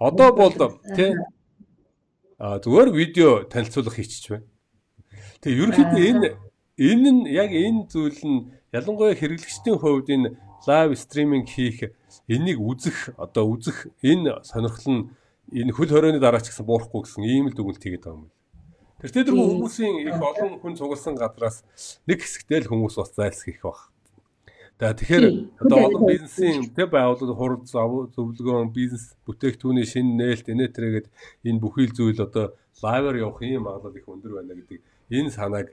Одоо бол тий а зүгээр видео танилцуулга хийчих байна. Тэгээ ерөнхийдөө энэ энэ нь яг энэ зүйл нь ялангуяа хэрэглэгчдийн хувьд энэ лайв стриминг хийх энийг үзэх одоо үзэх энэ сонирхол нь энэ хөл хорионы дараа ч гэсэн буурахгүй гэсэн ийм л дүгнэлт хийгээд байгаа юм. Тэр тэр хүмүүсийн их олон хүн цугласан газраас нэг хэсэгтэй л хүмүүс бас зайлсхийх баг. За тэгэхээр одоо олон бизнесийн тэ байгууллагууд хурд зөвлөгөөн бизнес бүтээгдэхүүний шинэ нээлт инээтэрэгэд энэ бүхий л зүйл одоо лайвер явах юм магадлал их өндөр байна гэдэг энэ санааг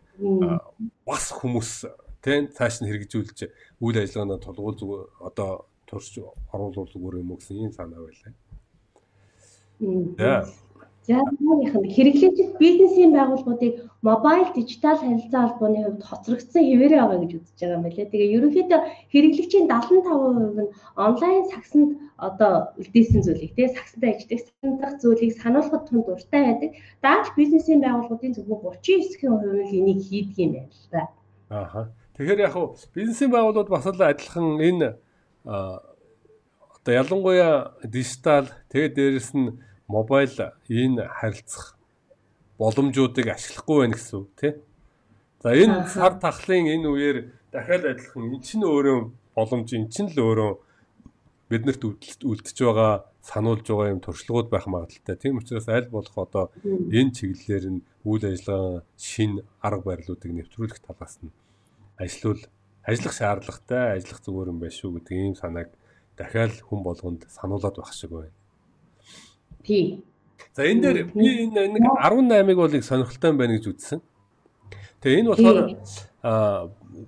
бас хүмүүс тэ цааш нь хэрэгжүүлж үйл ажиллагаанаа тулгуул зүгээр одоо турш оруулах зүгээр юм уу гэсэн ийм санаа байлаа. За. Түүнийх нь хэрэглэгчид бизнесийн байгууллагуудыг мобайл дижитал харилцаа холбооны хувьд хоцрогдсон хэвээрээ байгаа гэж үзэж байгаа юм байна. Тэгээ ерөнхийдөө хэрэглэгчийн 75% нь онлайн сагсанд одоо үлдээсэн зүйлийг тий сагсантай ажиллах сандах зүйлийг сануулгад тун дуртай байдаг. Дааж бизнесийн байгууллагуудын зөвхөн 39% нь энийг хийдэг юм байна л да. Ааха. Тэгэхээр яг хуу бизнесийн байгууллагууд бас л адилхан энэ одоо ялангуяа дижитал тэгээ дээрэс нь мобайл энэ харилцах боломжуудыг ашиглахгүй байна гэсэн үг тий. За энэ сар тахлын энэ үеэр дахиад адилхан эн чинь өөрөө боломж эн чинь л өөрөө биднэрт үлдэж байгаа сануулж байгаа юм туршлагууд байх магадaltaй. Тийм учраас аль болох одоо энэ чиглэлээр нь үйл ажиллагаа шин арга барилуудыг нэвтрүүлэх талаас нь ажиллавал ажиллах шаардлагатай, ажиллах зүгээр юм байна шүү гэдэг ийм санааг дахиад хүн болгонд сануулад байх шиг байна. Тий. За энэ дээр би энэ нэг 18-ыг бол их сонирхолтой байна гэж үзсэн. Тэгээ энэ болохоор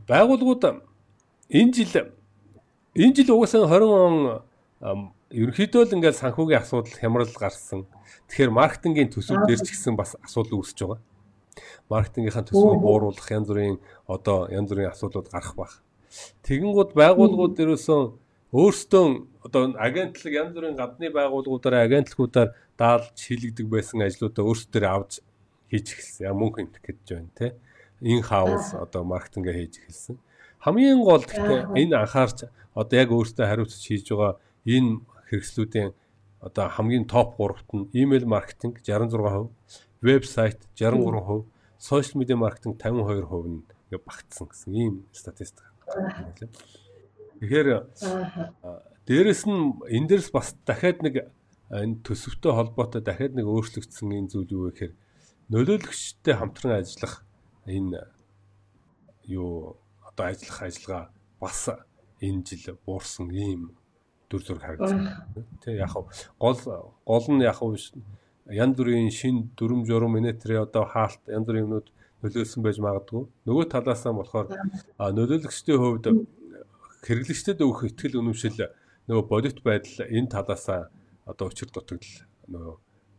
байгууллагууд энэ жил энэ жил угаасаа 20 он ерөнхийдөө л ингээд санхүүгийн асуудал хямрал гарсан. Тэгэхээр маркетингийн төсөв дээр ч гэсэн бас асуудал үүсэж байгаа. Маркетингийнхаа төсвөө бууруулах янз бүрийн одоо янз бүрийн асуудлууд гарах баг. Тэгэнгүүт байгууллагууд дээрөөсөн өөрсдөө одоо агентлаг янз бүрийн гадны байгууллагуудаараа агентлагуудаар даалж хийлэгдэг байсан ажлуудаа өөрсдөө авч хийж эхэлсэн. Яа мөнгө хэмтэх гэж байна те. Ин хаус одоо маркетингээ хийж эхэлсэн. Хамгийн гол гэхдээ энэ анхаарч одоо яг өөртөө хариуцж хийж байгаа энэ хэрэгслүүдийн одоо хамгийн топ 3-т нь email маркетинг 66%, вебсайт 63%, сошиал медиа маркетинг 52% нь багтсан гэсэн ийм статистик. Тэгэхээр дээрэс нь энэ дээрс бас дахиад нэг энэ төсөвтэй холбоотой дахиад нэг өөрчлөгдсөн энэ зүйл юу вэ гэхээр нөлөөлөгчтэй хамтран ажиллах энэ юу одоо ажиллах ажиллагаа бас энэ жил буурсан ийм дүр зураг харагдсан. Тэ яг гол гол нь яг янз бүрийн шин дүрм журам минетрээ одоо хаалт янз бүрийн юмнууд нөлөөлсөн байж магадгүй. Нөгөө талаас нь болохоор нөлөөлөгчдийн хувьд хэрэглэгчдэд өгөх ихтгэл үнэмшил нөгөө бодит байдал энэ талаасаа одоо учир дутагдал нөгөө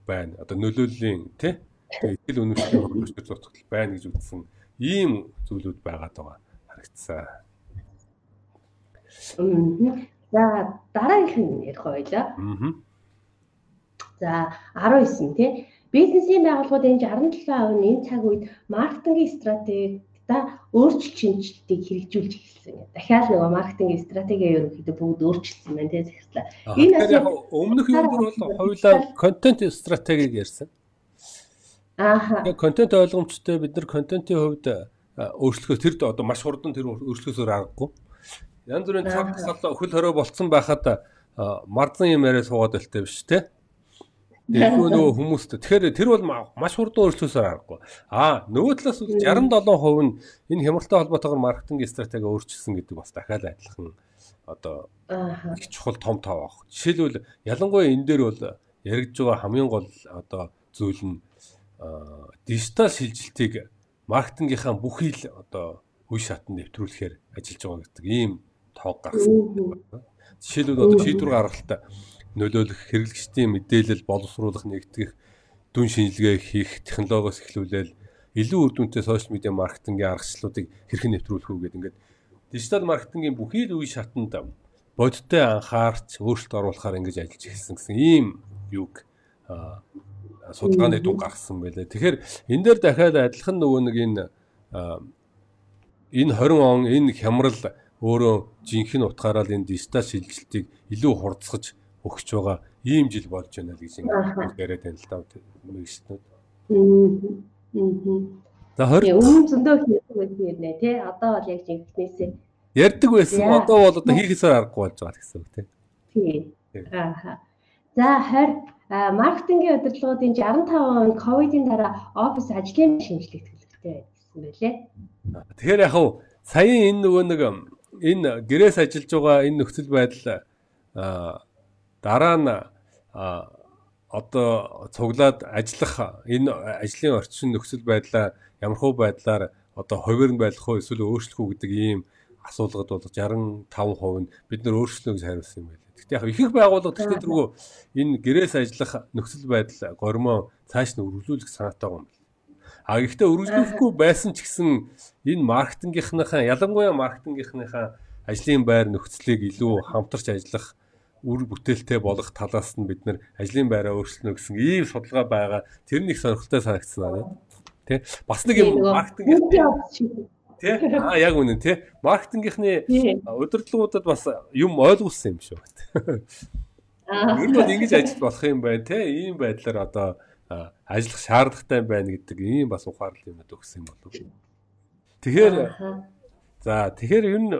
байна. Одоо нөлөөллийн тий ихтгэл үнэмшлийн учир дутагдал байна гэж үзсэн ийм зүйлүүд байгаад байгаа харагдсан. За дараагийнх нь ярих байлаа. За 19 тий бизнесийн байгууллагууд энэ 67% нь энэ цаг үед маркетингийн стратеги та өөрчлөлт шинжилтийг хэрэгжүүлж эхэлсэн. Дахиад нөгөө маркетинг стратеги ерөнхийдөө бүгд өөрчлөлтсөн байна тийм зэрэгслээ. Энэ өмнөх юм дээр бол хоёулаа контент стратегийг ярьсан. Ааха. Контент ойлгомжтой бид нар контентын хувьд өөрчлөхөөр тэр одоо маш хурдан тэр өөрчлөхөөсөр аргагүй. Янз бүрийн цаг тасал хөл хорой болцсон байхад марзан юм яриа суугаад байлтай биш те. Илүү нөгөө хүмүүст тэгэхээр тэр бол маш хурдан өөрчлөөсөөр аргагүй. Аа нөгөө талаас бол 67% нь энэ хямралтай холбоотойгоор маркетинг стратеги өөрчилсөн гэдэг бас дахиад адилхан одоо их чухал том тоо баг. Жишээлбэл ялангуяа энэ дээр бол яригдж байгаа хамгийн гол одоо зүйл нь дижитал шилжилтийг маркетингийнхаа бүхий л одоо үе шатанд нэвтрүүлэхээр ажиллаж байгаа гэдэг ийм тоог гаргасан. Жишээлбэл одоо шийдвэр гаргалтаа нөлөөлөх хэрэглэгчдийн мэдээлэл боловсруулах нэгтгэх дүн шинжилгээ хийх технологиос эхлүүлээл илүү үр дүнтэй сошиал медиа маркетингийн аргачлалуудыг хэрхэн нэвтрүүлэх үү гэдэг ингээд дижитал маркетингийн бүхий л үе шатанд бодиттой анхаарч өөрчлөлт оруулахаар ингэж ажиллаж эхэлсэн гэсэн ийм юг судалгааны дүн гаргасан байлээ. Тэгэхээр энэ дээр дахиад адилхан нөгөө нэг энэ энэ 20 он энэ хямрал өөрөө жинхэнэ утгаараа энэ дижитал шилжилтийг илүү хурцгаж өгч байгаа ийм жил болж байна л гэж ингэж яриад байна л да мэгчнүүд. За 20 өмнө зөндөө хийдэг байсан юм нэ тий одоо бол яг жинхнээсээ ярьдаг байсан одоо бол одоо хийхээсээр аргагүй болж байгаа гэсэн үг тий. Тий. Аа. За 20 маркетингийн удирдлагуудын 65% нь ковидын дараа офис ажлын шинжилгээг төлөвтэй гэсэн байлээ. Тэгэхээр яг хав саяын энэ нөгөө нэг энэ гэрээс ажиллаж байгаа энэ нөхцөл байдал дараа нь одоо цуглаад ажиллах энэ ажлын орчин нөхцөл байдлаа ямархуу байдлаар одоо хувирн байх уу эсвэл өөрчлөх үү гэдэг ийм асуулгад бол 65% нь бид нар өөрчлөнө гэж хариулсан юм байна. Гэхдээ яг ихэнх байгууллага тэгтээ тэргүй энэ гэрээс ажиллах нөхцөл байдал гормоо цааш нь үргэлжлүүлэх санаатай байгаа юм байна. А гэхдээ үргэлжлүүлэхгүй байсан ч гэсэн энэ маркетингийнхныхаа ялангуяа маркетингийнхныхаа ажлын байр нөхцөлийг илүү хамтарч ажиллах үр бүтээлтэй болох талаас нь бид нар ажлын байраа өөрчлөнө гэсэн ийм судалгаа байгаа. Тэр нэг сонирхолтой санагдсан надад. Тэ? Бас нэг юм маркетинг Тэ? Аа яг үнэн тэ. Маркетингийнхны удирдлагуудад бас юм ойлгуулсан юм шүү. Ер нь бол ингэж ажиллаж болох юм байна тэ. Ийм байдлаар одоо ажиллах шаардлагатай байна гэдэг ийм бас ухаарлал юм өгсөн юм болов. Тэгэхээр за тэгэхээр ер нь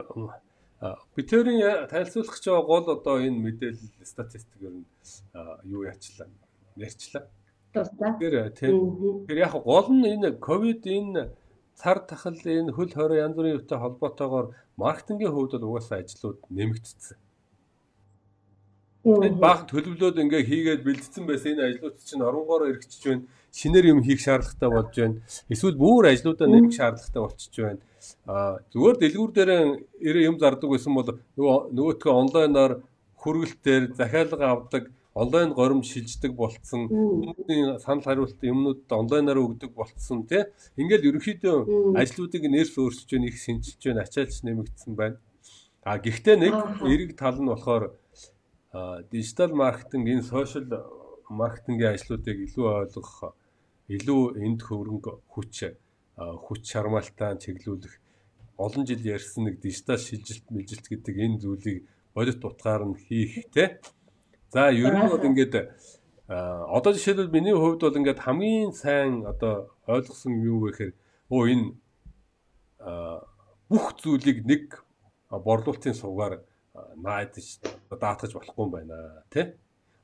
Битэрийн танилцуулах гэж байгаа гол одоо энэ мэдээлэл статистик ер нь юу яачлаа ярьчлаа. Тэр тийм. Тэр яг гол нь энэ ковид энэ цар тахал энэ хөл хорой янз бүрийн үетэй холбоотойгоор маркетингийн хувьд бол угаасаа ажлууд нэмэгдсэн. Тэгээд баахан төлөвлөөд ингээ хийгээд бэлдсэн байсан. Энэ ажлууд чинь оронгороо эргэжиж байна. Шинээр юм хийх шаардлагатай болж байна. Эсвэл бүр ажлуудаа нэмэх шаардлагатай болчихж байна. А зүгээр дэлгүүр дээр ирээ юм зардаг байсан бол нөгөө нөгөөтгөө онлайнаар хүргэлтээр захиалга авдаг онлайн горимж шилждэг болцсон. Хүмүүсийн санал хариулт юмнуудад онлайнаар өгдөг болцсон тий ингээл ерөнхийдөө ажлуудыг нэрс өөрчилж их шинжилж байна ачаалж нэмэгдсэн байна. А гэхдээ нэг эрэг тал нь болохоор дижитал маркетинг энэ сошиал маркетингийн ажлуудыг илүү ойлгох илүү энд хөрөнгө хүч хүч чармаалтаа чиглүүлэх олон жил ярьсан нэг дижитал шилжилт мэлжилт гэдэг энэ зүйлийг бодит утгаар нь хийх те. За ер нь бол ингээд одоо жишээлбэл миний хувьд бол ингээд хамгийн сайн одоо ойлгосон юу вэ гэхээр өө энэ бүх зүйлийг нэг борлуулалтын сувгаар наадаж даатгаж болохгүй юм байна тий.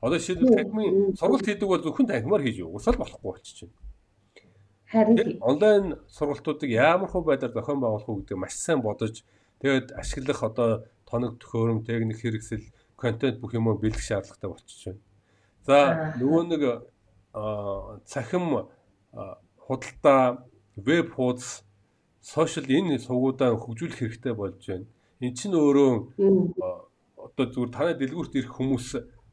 Одоо жишээлбэл танхимын сургалт хийдэг бол зөвхөн танхимаар хийж уусаал болохгүй болчихж байна. Харин онлайн сургалтуудыг ямар хөө байдлаар зохион байгуулах уу гэдэг маш сайн бодож тэгээд ашиглах одоо тоног төхөөрөм, техник хэрэгсэл, контент бүх юм бэлдэх шаардлагатай болчихж байна. За нөгөө нэг цахим худалдаа, веб хуудас, сошиал энэ сувгуудаа хөгжүүлэх хэрэгтэй болж байна. Эн чинь өөрөө одоо зүгээр танай дэлгүүрт ирэх хүмүүс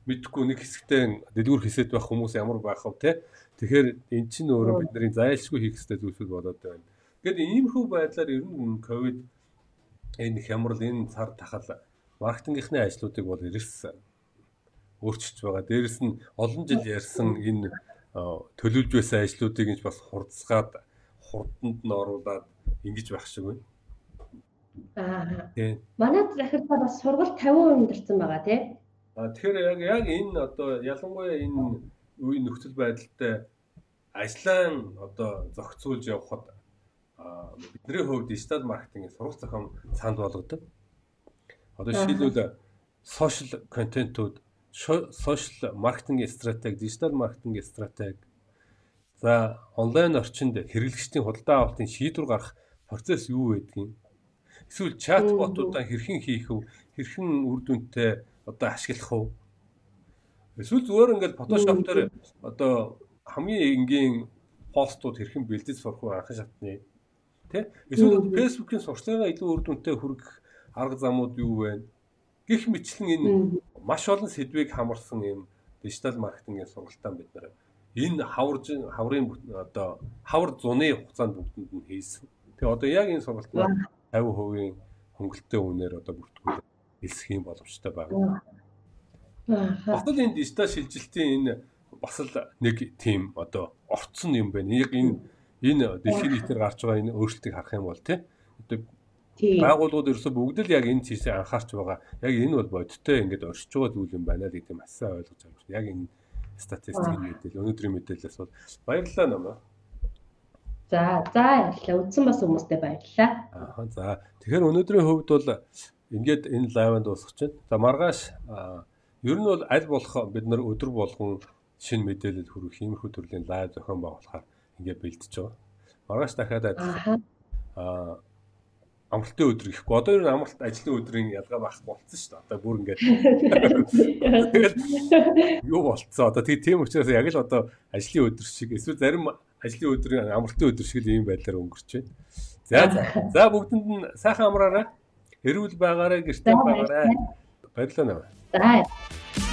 мэдхгүй нэг хэсэгтээ дэлгүүр хэсэд байх хүмүүс ямар байх вэ те Тэгэхээр эн чинь өөрөө бидний зайлшгүй хийх ёстой зүйлсүүд болоод байна. Гэт иймэрхүү байдлаар ер нь ковид энэ хямрал энэ цар тахал маркетингийнхны ажлуудыг бол эрс өөрчилж байгаа. Дээрэс нь олон жил ярьсан энэ төлөвлөж байсан ажлуудыг инж бас хурцгаад хурданд нь оруулаад ингэж байх шиг байна. Аа. Манай захиргаа бас сургалт 50% өндөрсөн байгаа тий. А тэгэхээр яг яг энэ одоо ялангуяа энэ үе нөхцөл байдалтай ажлаа одоо зохицуулж явхад бидний хувьд дижитал маркетингийн сурах зохион санд болгодог. Одоо жишээлбэл сошиал контентууд сошиал маркетинг стратеги, дижитал маркетинг стратеги. За онлайн орчинд хэрэглэгчдийн худалдаа авалтын шийдвэр гаргах процесс юу байдгийг эсвэл чатботуудаа хэрхэн хийх вэ? Хэрхэн үр дүнтэй одоо ашиглах вэ? Эсвэл зүгээр ингээд Photoshop дээр одоо хамгийн энгийн постууд хэрхэн бэлдэж сурах вэ анхан шатны Тэ? Эсвэл Facebook-ийн сурчлагаа илүү үр дүнтэй хүргэх арга замууд юу вэ? Гэх мэтлэн энэ маш олон сэдвийг хамарсан юм дижитал маркетингийн сургалтаа бид нэр энэ хаварж хаврын одоо хавар зуны хугацаанд бүгдэнд нь хийсэн. Тэгээ одоо яг энэ сургалтаа 50% хөнгөлөлтөө үнээр одоо бүртгүүлэх хэлсэх юм боломжтой байна. Бас л энэ дижитал шилжилтийн энэ бас л нэг тийм одоо орцсон юм байна. Яг энэ энэ дэлхийн нийтээр гарч байгаа энэ өөрчлөлтийг харах юм бол тий одоо байгууллагууд ерөөсө бүгд л яг энэ чийсээ анхаарч байгаа. Яг энэ бол бодиттой ингээд оршиж байгаа зүйл юм байна л гэдэг юм асаа ойлгож байгаа юм. Яг энэ статистикийн мэдээлэл өнөөдрийн мэдээлэлээс бол баярлалаа намаа. За за баярлалаа. Үдсэн бас хүмүүстээ баярлалаа. Аа за тэгэхээр өнөөдрийн хувьд бол ингээд энэ лайванд дуусгах чинь. За маргааш ер нь бол аль болох бид нар өдөр болгон шинэ мэдээлэл хүргэх иймэрхүү төрлийн лайв зохион байгуулахаар ингээ бэлдэж байгаа. Маргааш дахиад ажиллах аа амралтын өдөр гэхгүй. Одоо ер нь амралт ажлын өдрийн ялгаа байхгүй болсон шүү дээ. Одоо бүр ингээд [laughs] юу болцсон. Одоо тийм учраас яг л одоо ажлын өдөр шиг эсвэл зарим ажлын өдрийн амралтын өдөр шиг л ийм байдлаар өнгөрч байна. За за. Бүгдэнд нь сайхан амраарай. Хэрүүл байгаарай, гэртээ байгаарай. Баярлалаа. За.